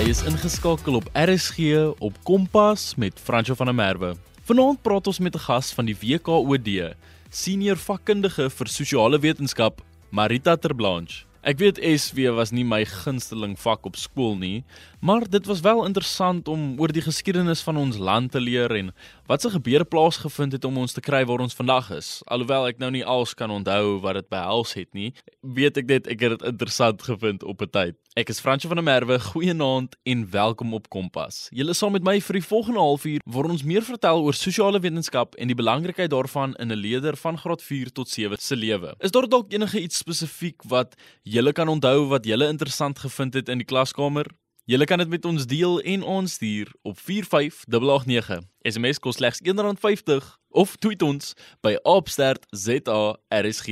Jy is ingeskakel op RSG op Kompas met Franco van der Merwe. Vanaand praat ons met 'n gas van die WKOD, senior vakkundige vir sosiale wetenskap, Marita Terblanche. Ek weet SW was nie my gunsteling vak op skool nie, maar dit was wel interessant om oor die geskiedenis van ons land te leer en wat se gebeure plaasgevind het om ons te kry waar ons vandag is. Alhoewel ek nou nie alles kan onthou wat dit behels het nie, weet ek net ek het dit interessant gevind op 'n tyd. Ek is Fransjo van der Merwe. Goeienaand en welkom op Kompas. Julle saam met my vir die volgende halfuur waar ons meer vertel oor sosiale wetenskap en die belangrikheid daarvan in 'n leerder van graad 4 tot 7 se lewe. Is daar dalk enige iets spesifiek wat julle kan onthou wat julle interessant gevind het in die klaskamer? Julle kan dit met ons deel en ons stuur op 45889. SMS kos slegs R1.50 of tweet ons by @stertzarsg.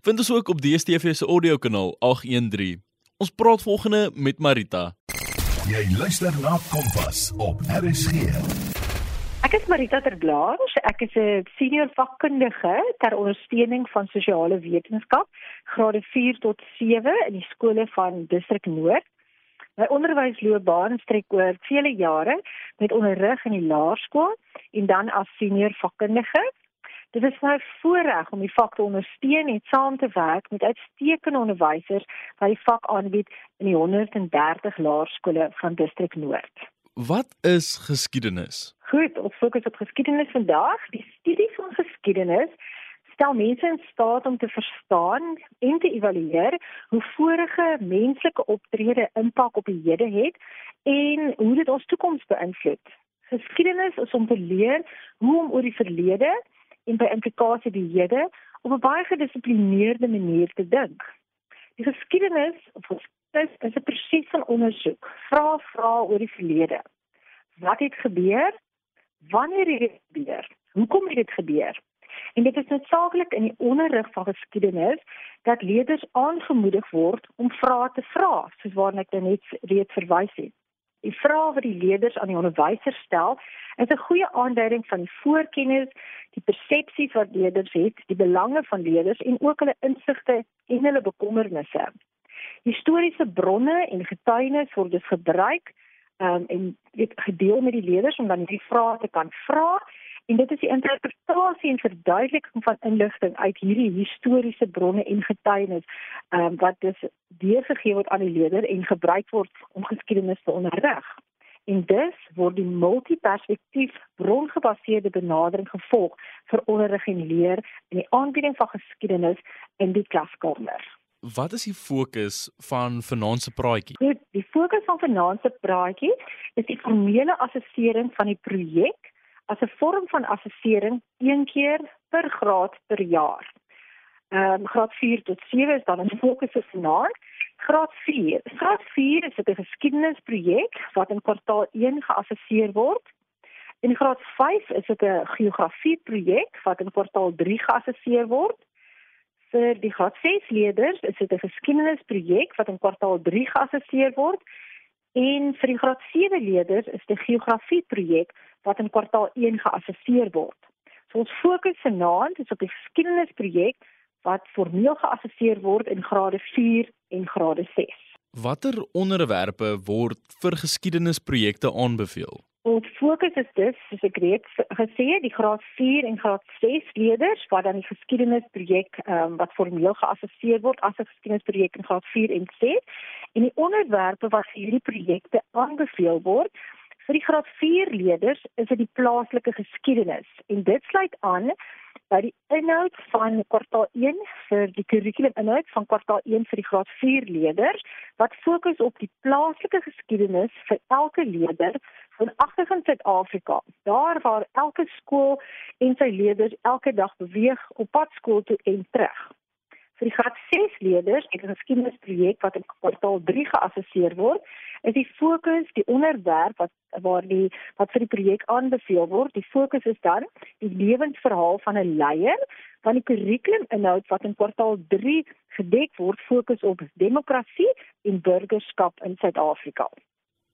Vind ons ook op DStv se audiokanaal 813. Ons praat volgende met Marita. Jy luister na Kompas op RSG. Ek is Marita Terblanche. Ek is 'n senior vakkundige ter ondersteuning van sosiale wetenskap, grade 4 tot 7 in die skole van Distrik Noord. My onderwysloopbaan strek oor vele jare met onderrig in die laerskool en dan as senior vakkundige. Dit is my voorreg om die vak te ondersteun en saam te werk met uitstekende onderwysers wat die vak aanbied in die 130 laerskole van Distrik Noord. Wat is geskiedenis? Goed, ons fokus op geskiedenis vandag. Die studie van geskiedenis stel mense in staat om te verstaan en te evalueer hoe vorige menslike optrede impak op die hede het en hoe dit ons toekoms beïnvloed. Geskiedenis is om te leer hoe om oor die verlede en by implikasie die hede op 'n baie gedissiplineerde manier te dink. Die geskiedenis of geskiedenis is 'n proses van ondersoek. Vra vra oor die verlede. Wat het gebeur? Wanneer het dit gebeur? Hoekom het dit gebeur? En dit is noodsaaklik in die onderrig van geskiedenis dat leerders aangemoedig word om vrae te vra, soos waarna ek net reeds verwys het. Die vrae wat die leerders aan die onderwyser stel, is 'n goeie aanduiding van die voorkennis, die persepsies wat leerders het, die belange van leerders en ook hulle insigte en hulle bekommernisse. Historiese bronne en getuienis word dus gebruik um, en dit gedeel met die leerders om dan hierdie vrae te kan vra en dit is die interpretasie en verduideliking van inligting uit hierdie historiese bronne en getuienis um, wat dus deurgegee word aan die leerder en gebruik word om geskiedenis te onderrig. En dus word die multiperspektief brongebaseerde benadering gevolg vir onderrig en leer in die aanbieding van geskiedenis in die klaskamer. Wat is die fokus van vanaand se praatjie? Goed, die fokus van vanaand se praatjie is die formele assessering van die projek as 'n vorm van assessering een keer per graad per jaar. Ehm um, graad 4 tot 7 is dan 'n fokus vir vanaand. Graad 4. Graad 4 is 'n geskiedenisprojek wat in kwartaal 1 geassesseer word. In graad 5 is dit 'n geografieprojek wat in kwartaal 3 geassesseer word. Vir die graad 6 leerders is dit 'n geskiedenisprojek wat in kwartaal 3 geassesseer word. En vir die graad 7 leerders is die geografieprojek wat in kwartaal 1 geassesseer word. So ons fokus vanaand is op die geskiedenisprojek wat formeel geassesseer word in grade 4 en grade 6. Watter onderwerpe word vir geskiedenisprojekte aanbeveel? Ons fokus is dus, soos ek reeds gesê het, die graad 4 en graad 6 leerders wat dan die geskiedenisprojek ehm um, wat formeel geassesseer word as 'n geskiedenisprojek in graad 4 en 6 en die onderwerpe wat vir hierdie projekte aanbeveel word vir die graad 4 leerders is dit die plaaslike geskiedenis en dit sluit aan by die inhoud van kwartaal 1 vir die kurrikulum inhoud van kwartaal 1 vir die graad 4 leerders wat fokus op die plaaslike geskiedenis vir elke leerder van agter in Suid-Afrika. Daar waar elke skool en sy leerders elke dag beweeg op pad skool toe en terug vir die graad 6 leerders het 'n geskiedenisprojek wat in kwartaal 3 geassesseer word. Is die fokus die onderwerp wat waar die wat vir die projek aanbeveel word. Die fokus is dan die lewensverhaal van 'n leier van die kurrikulum inhoud wat in kwartaal 3 gedek word fokus op demokrasie en burgerskap in Suid-Afrika.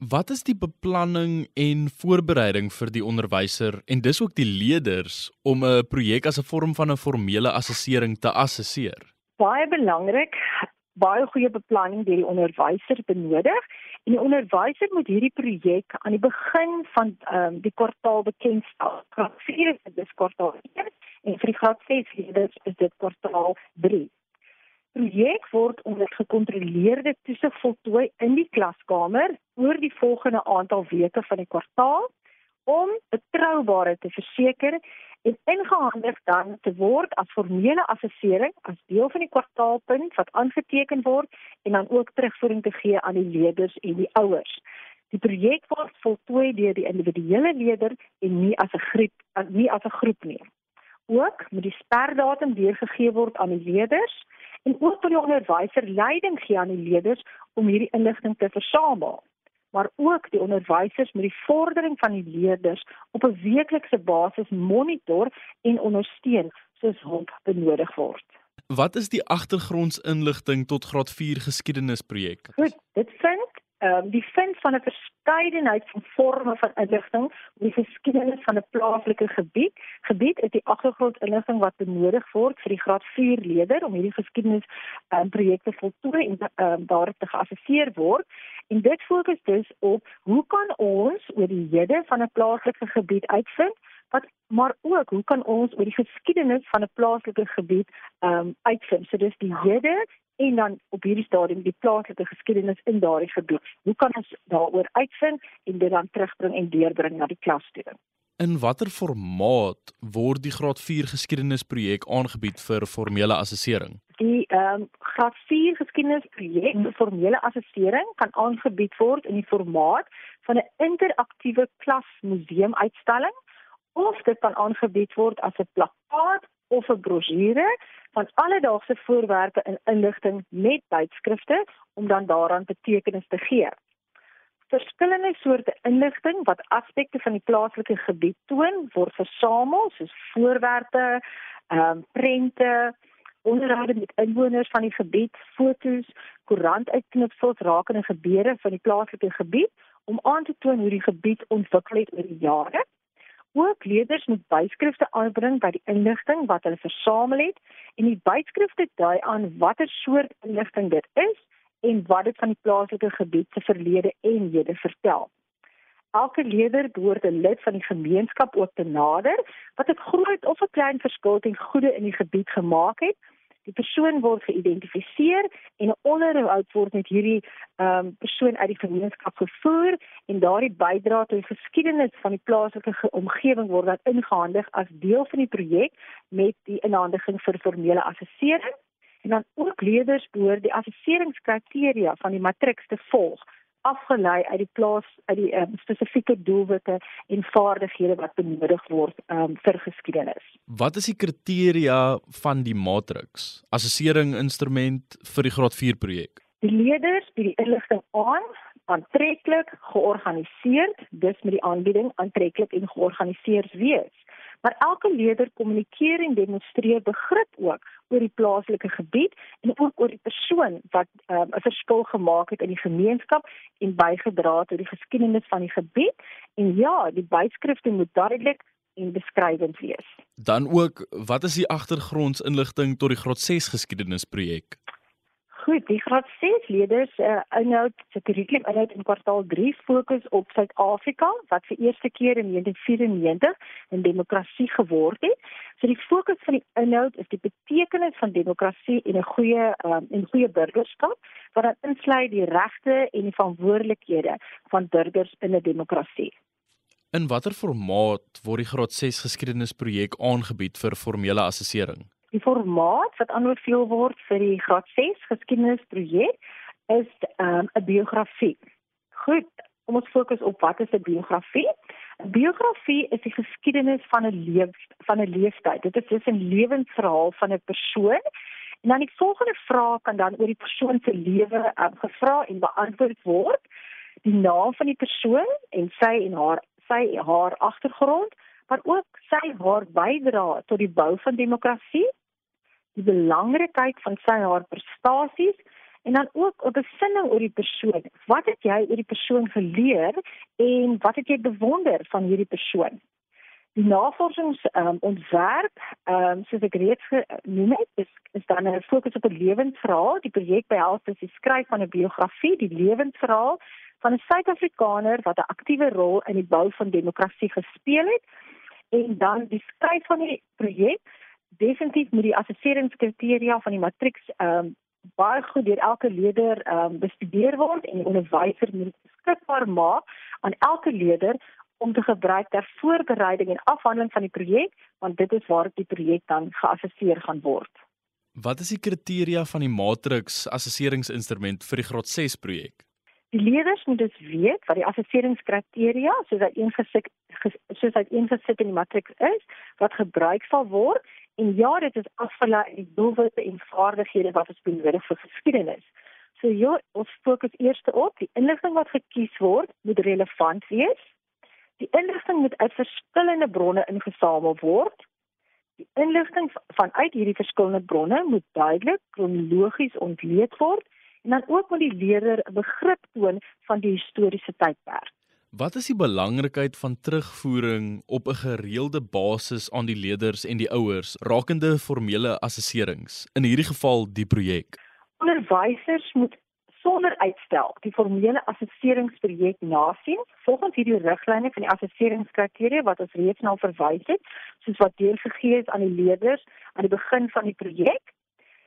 Wat is die beplanning en voorbereiding vir die onderwyser en dis ook die leerders om 'n projek as 'n vorm van 'n formele assessering te assesseer? Baie belangrik, baie goeie beplanning deur die onderwyser benodig En die onderwyser moet hierdie projek aan die begin van ehm um, die kwartaal bekendstel. Graad 4 is dit kwartaal 1 en vir die graad 6 leerders is dit kwartaal 3. Projek word onder gekontroleerde toesig voltooi in die klaskamer oor die volgende aantal weke van die kwartaal om betroubaarheid te verseker en ingehandig dan te word as formele assessering as deel van die kwartaalpunt wat aangeteken word en dan ook terugvoering te gee aan die leerders en die ouers. Die projek word voltooi deur die individuele leerder en nie as 'n groep nie as 'n groep nie. Ook moet die sperdatum deurgegee word aan die leerders en ook vir die onderwyser leiding gee aan die leerders om hierdie inligting te versamel maar ook die onderwysers met die vordering van die leerders op 'n weeklikse basis monitor en ondersteun soos hulp benodig word. Wat is die agtergrondsinligting tot graad 4 geskiedenisprojek? Goed, dit vind ehm um, die vind van 'n verskeidenheid van forme van inligting oor die geskiedenis van 'n plaaslike gebied. Gebied is die agtergrondinligting wat benodig word vir die graad 4 leerder om hierdie geskiedenis ehm um, projekte voltooi en ehm um, daar te geassesseer word. En dit fokus dus op hoe kan ons oor die hede van 'n plaaslike gebied uitvind? wat maar ook hoe kan ons oor die geskiedenis van 'n plaaslike gebied ehm um, uitvind. So dis die hede en dan op hierdie stadium die plaaslike geskiedenis in daardie gebied. Hoe kan ons daaroor uitvind en dit dan terugbring en deurbring na die klas toe? In watter formaat word die graad 4 geskiedenisprojek aangebied vir formele assessering? Die ehm um, graad 4 geskiedenisprojek vir formele assessering kan aangebied word in die formaat van 'n interaktiewe klasmuseumuitstalling of dit kan aangebied word as 'n plakkaat of 'n brosjure van alledaagse voorwerpe en inligting met tydskrifte om dan daaraan betekenis te gee. Verskillende soorte inligting wat aspekte van die plaaslike gebied toon, word versamel soos voorwerpe, ehm um, prente, onderhoude met inwoners van die gebied, fotos, koerantuitknipsels rakende gebeure van die plaaslike gebied om aan te toon hoe die gebied ontwikkel het oor die jare. Ook leerders moet byskrifte aanbring by die inligting wat hulle versamel het en die byskrifte dui aan watter soort inligting dit is en wat dit van die plaaslike gebied se verlede en hede vertel. Elke leerder behoort 'n lid van die gemeenskap ook te nader wat 'n groot of 'n klein verskil ten goeie in die gebied gemaak het. Die persoon word geïdentifiseer en 'n onderhoud word met hierdie ehm um, persoon uit die gemeenskap gevoer en daardie bydra tot die geskiedenis van die plaaslike omgewing word dan ingehandig as deel van die projek met die inhandiging vir formele assessering. En dan ook leerders behoort die assesseringskriteria van die matrieks te volg afgelei uit die plaas uit die um, spesifieke doelwitte en vaardighede wat benodig word um, vir geskiedenis. Wat is die kriteria van die matriks? Assessering instrument vir die graad 4 projek. Die leerders bied die inligting aan aantreklik georganiseerd, dus met die aanbieding aantreklik en georganiseerd wees maar elke leerder kommunikeer en demonstreer begrip ook oor die plaaslike gebied en ook oor die persoon wat um, 'n verskil gemaak het in die gemeenskap en bygedra het tot die geskiedenis van die gebied en ja, die byskrifte moet duidelik en beskrywend wees. Dan ook, wat is die agtergrondsinligting tot die graad 6 geskiedenisprojek? Goed, die graad 6 leerders uh, inhoud se kurrikulum inhoud in kwartaal 3 fokus op Suid-Afrika wat vir eerste keer in 1994 'n demokrasie geword het. So die fokus van die inhoud is die betekenis van demokrasie en 'n goeie um, en goeie burgerskap wat dan insluit die regte en die verantwoordelikhede van burgers in 'n demokrasie. In watter formaat word die graad 6 geskiedenisprojek aangebied vir formele assessering? Die formaat wat aanbeveel word vir die graad 6 geskiedenisprojek is ehm, 'n um, biografie. Goed, kom ons fokus op wat is 'n biografie? 'n Biografie is die geskiedenis van 'n lewe van 'n leeftyd. Dit is dus 'n lewensverhaal van 'n persoon. En dan die volgende vraag kan dan oor die persoon se lewe um, gevra en beantwoord word. Die naam van die persoon en sy en haar sy haar agtergrond, maar ook sy haar bydra tot die bou van demokrasie die belangrikheid van sy haar prestasies en dan ook 'n besinning oor die persoon. Wat het jy oor die persoon geleer en wat het jy bewonder van hierdie persoon? Die navorsingsontwerp, um, ehm um, soos ek reeds genoem het, is, is dan 'n fokus op 'n lewensverhaal. Die projek behels dus die skryf van 'n biografie, die lewensverhaal van 'n Suid-Afrikaner wat 'n aktiewe rol in die bou van demokrasie gespeel het en dan die skryf van die projek definitief moet die assesseringskriteria van die matrieks ehm um, baie goed deur elke leerder ehm um, bestudeer word en die onderwyser moet beskikbaar maak aan elke leerder om te gebruik ter voorbereiding en afhandeling van die projek want dit is waar die projek dan geassesseer gaan word. Wat is die kriteria van die matriks assesseringsinstrument vir die graad 6 projek? Die leerders moet dus weet wat die assesseringskriteria soos hy ingesit soos hy ingesit in die matriks is wat gebruik sal word en ja dit is afgelei uit die doelwitte en vaardighede wat ons benodig vir geskiedenis. So ja, ons fokus eers op die inligting wat gekies word moet relevant wees. Die inligting moet uit verskillende bronne ingesamel word. Die inligting vanuit hierdie verskillende bronne moet duidelik kronologies ontleed word en dan ook moet die leerder 'n begrip toon van die historiese tydperk. Wat is die belangrikheid van terugvoering op 'n gereelde basis aan die leerders en die ouers rakende formele assesserings, in hierdie geval die projek? Onderwysers moet sonder uitstel die formele assesseringsprojek nasien volgens hierdie riglyne van die assesseringskriteria wat ons reeds nou verwys het, soos wat deurgegee is aan die leerders aan die begin van die projek.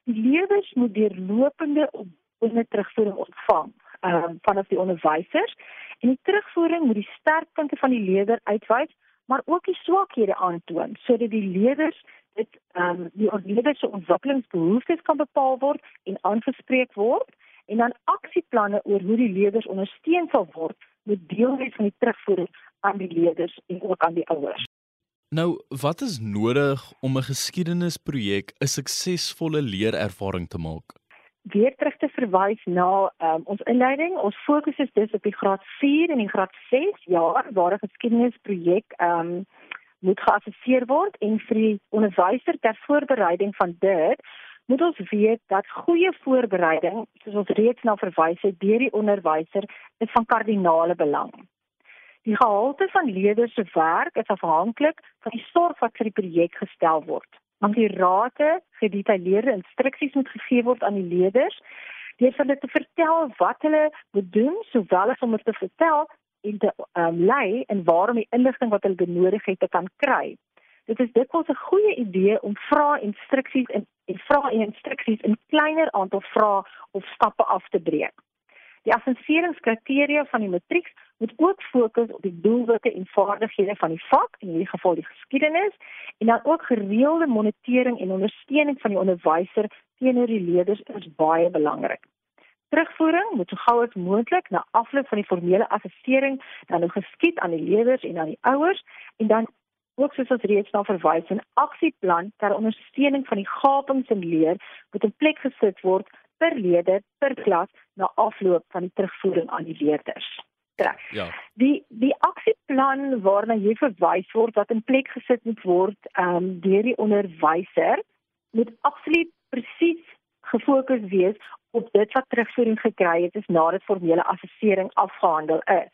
Die leerders moet deurlopende op onder terugvoering ontvang um, vanaf die onderwysers en die terugvoering moet die sterkpunte van die leerder uitwys maar ook die swakhede aantoon sodat die leerders dit ehm um, die leerders se ontwikkelingsbehoeftes kan bepaal word en aangespreek word en dan aksieplanne oor hoe die leerders ondersteun sal word moet deel wees van die terugvoering aan die leerders en ook aan die ouers. Nou, wat is nodig om 'n geskiedenisprojek 'n suksesvolle leerervaring te maak? weer terug te verwys na um, ons inleiding. Ons fokus is dus op die graad 4 en die graad 6 jaar waar 'n geskiedenisprojek ehm um, moet geassesseer word en vir die onderwyser ter voorbereiding van dit moet ons weet dat goeie voorbereiding, soos ons reeds na verwys het deur die onderwyser, is van kardinale belang. Die gehalte van leerders se werk is afhanklik van die sorg wat vir die projek gestel word want die rate gedetailleerde instruksies moet gegee word aan die leerders deur hulle te vertel wat hulle moet doen sowel as om te vertel en te um, lei en waarom die inligting wat hulle benodig het te kan kry. Dit is dikwels 'n goeie idee om vrae instruksies en en vrae en instruksies in kleiner aantal vrae of stappe af te breek. Die assesseringskriteria van die matriek moet ook fokus op die doelwitte en vaardighede van die vak, in hierdie geval die geskiedenis, en dan ook gereelde monitering en ondersteuning van die onderwyser teenoor die leerders is baie belangrik. Terugvoering moet so gou as moontlik na afloop van die formele assessering dan nou geskied aan die leerders en aan die ouers en dan ook soos ons reeds na verwys 'n aksieplan ter ondersteuning van die gapings in leer moet in plek gesit word per leerder per klas na afloop van die terugvoering aan die leerders. Ja. Die die aksieplan waarna jy verwys word wat in plek gesit moet word um, deur die onderwyser moet absoluut presies gefokus wees op dit wat terugvoering gekry het is nadat formele assessering afgehandel is.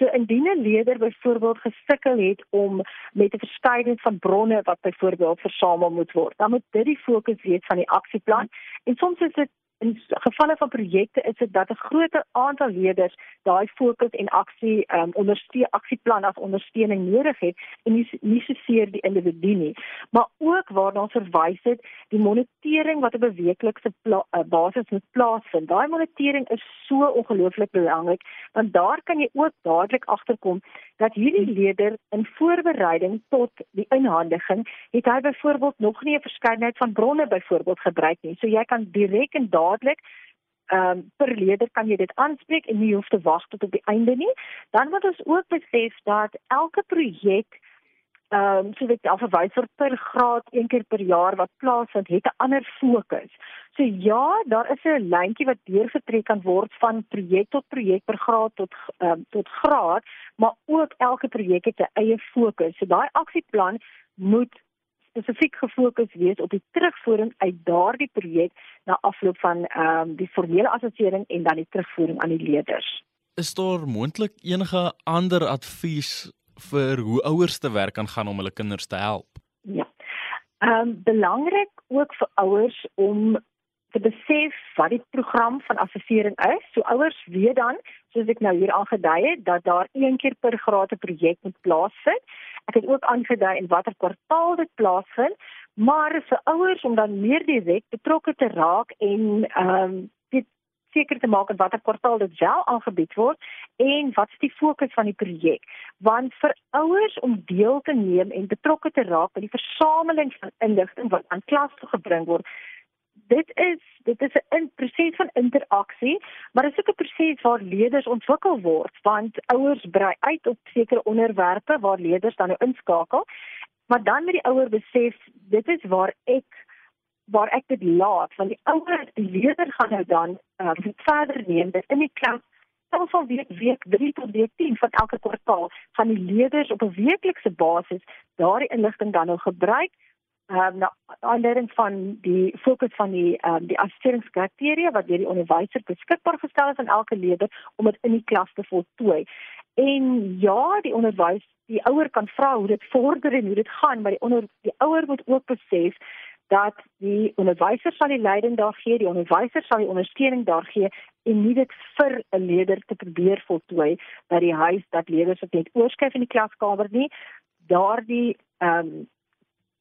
So indien 'n leerder byvoorbeeld gesukkel het om met 'n verskeidenheid van bronne wat byvoorbeeld versamel moet word, dan moet dit die fokus wees van die aksieplan. En soms is dit in gevalle van projekte is dit dat 'n groot aantal leerders daai fokus en aksie ehm um, ondersteun aksieplan as ondersteuning nodig het en nie nie seker die individu nie maar ook waarna ons verwys het die monitering wat op 'n weeklikse uh, basis moet plaasvind. Daai monitering is so ongelooflik belangrik want daar kan jy ook dadelik agterkom dat hierdie leerder in voorbereiding tot die inhandiging het hy byvoorbeeld nog nie 'n verskeidenheid van bronne byvoorbeeld gebruik nie. So jy kan direk en daar dadelik ehm um, per leerder kan jy dit aanspreek en nie hoef te wag tot op die einde nie. Dan moet ons ook besef dat elke projek ehm um, so dit afwys vir per graad een keer per jaar wat plaasvind, het 'n ander fokus. So ja, daar is 'n lyntjie wat deurgetrek kan word van projek tot projek per graad tot ehm um, tot graad, maar ook elke projek het 'n eie fokus. So daai aksieplan moet spesifiek gefokus wees op die terugvoering uit daardie projek na afloop van ehm um, die formele assessering en dan die terugvoering aan die leerders. Is daar moontlik enige ander advies vir hoe ouers te werk kan gaan om hulle kinders te help? Ja. Ehm um, belangrik ook vir ouers om te besef wat die program van assessering is. So ouers weet dan, soos ek nou hier aangedui het, dat daar een keer per graad 'n projek moet plaasvind. Ek het ook aangedui in watter kwartaal dit plaasvind, maar vir ouers om dan meer direk betrokke te raak en ehm um, seker te maak in watter kwartaal dit wel aangebied word en wat is die fokus van die projek. Want vir ouers om deel te neem en betrokke te raak by die versameling van inligting wat aan klas toe gebring word dit is dit is 'n proses van interaksie, maar dit is ook 'n proses waar leerders ontwikkel word, want ouers brei uit op sekere onderwerpe waar leerders dan nou inskakel. Maar dan met die ouer besef, dit is waar ek waar ek dit laat, want die ouer, die leerder gaan nou dan uh, verder neem dit in die klas dan van week week 3 tot week 10 van elke kwartaal gaan die leerders op 'n weeklikse basis daardie inligting dan nou gebruik um, na aanleiding van die fokus van die ehm um, die assesseringskriteria wat deur die onderwyser beskikbaar gestel is aan elke leerder om dit in die klas te voltooi. En ja, die onderwys, die ouer kan vra hoe dit vorder en hoe dit gaan, maar die onder die ouer moet ook besef dat die onderwyser sal die leiding daar gee, die onderwyser sal die ondersteuning daar gee en nie dit vir 'n leerder te probeer voltooi by die huis dat leerders net oorskryf in die klaskamer nie. Daardie ehm um,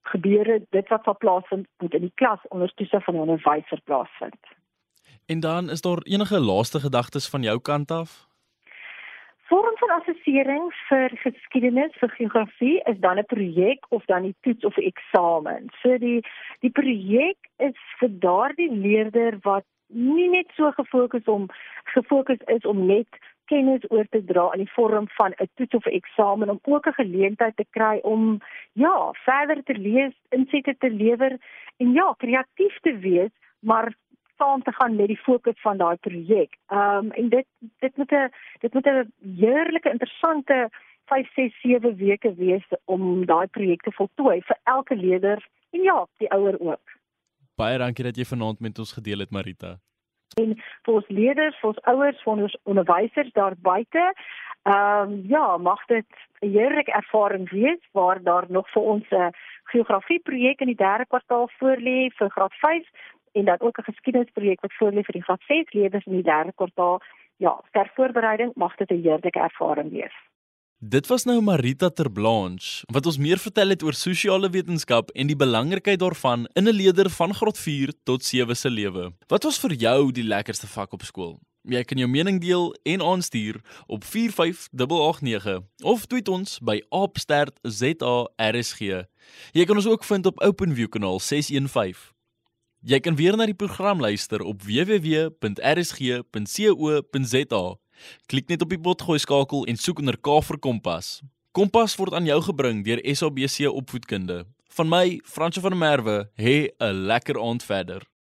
gebeure dit wat sal plaasvind moet in die klas onder toesig van 'n onderwyser plaasvind. En dan is daar enige laaste gedagtes van jou kant af? Vorm van assessering vir geskiedenis vir geografie is dan 'n projek of dan 'n toets of 'n eksamen. So die die projek is vir daardie leerder wat nie net so gefokus om gefokus is om net kennis oor te dra in die vorm van 'n toets of 'n eksamen om ook 'n geleentheid te kry om ja, verder te lees, insette te lewer en ja, kreatief te wees, maar saam te gaan met die fokus van daai projek. Ehm um, en dit dit moet 'n dit moet 'n heerlike interessante 5 6 7 weke wees om daai projek te voltooi vir elke leerder en ja, die ouer ook. Baie dankie dat jy vanaand met ons gedeel het Marita en vir ons leerders, vir ons ouers, vir ons onderwysers daar buite. Ehm um, ja, mag dit 'n heerlike ervaring wees waar daar nog vir ons 'n geografie projek in die derde kwartaal voorlê vir graad 5 en dan ook 'n geskiedenisprojek wat voorlê vir die graad 6 leerders in die derde kwartaal. Ja, ter voorbereiding mag dit 'n heerlike ervaring wees. Dit was nou Marita Terblanche wat ons meer vertel het oor sosiale wetenskap en die belangrikheid daarvan in 'n leerder van graad 4 tot 7 se lewe. Wat was vir jou die lekkerste vak op skool? Jy kan jou mening deel en aanstuur op 45889 of tweet ons by @stertzarsg. Jy kan ons ook vind op OpenView kanaal 615. Jy kan weer na die program luister op www.rsg.co.za. Klik net op die potgooi skakel en soek onder K vir Kompas. Kompas word aan jou gebring deur SABC Opvoedkunde. Van my, Fransjo van der Merwe, hê 'n lekker aand verder.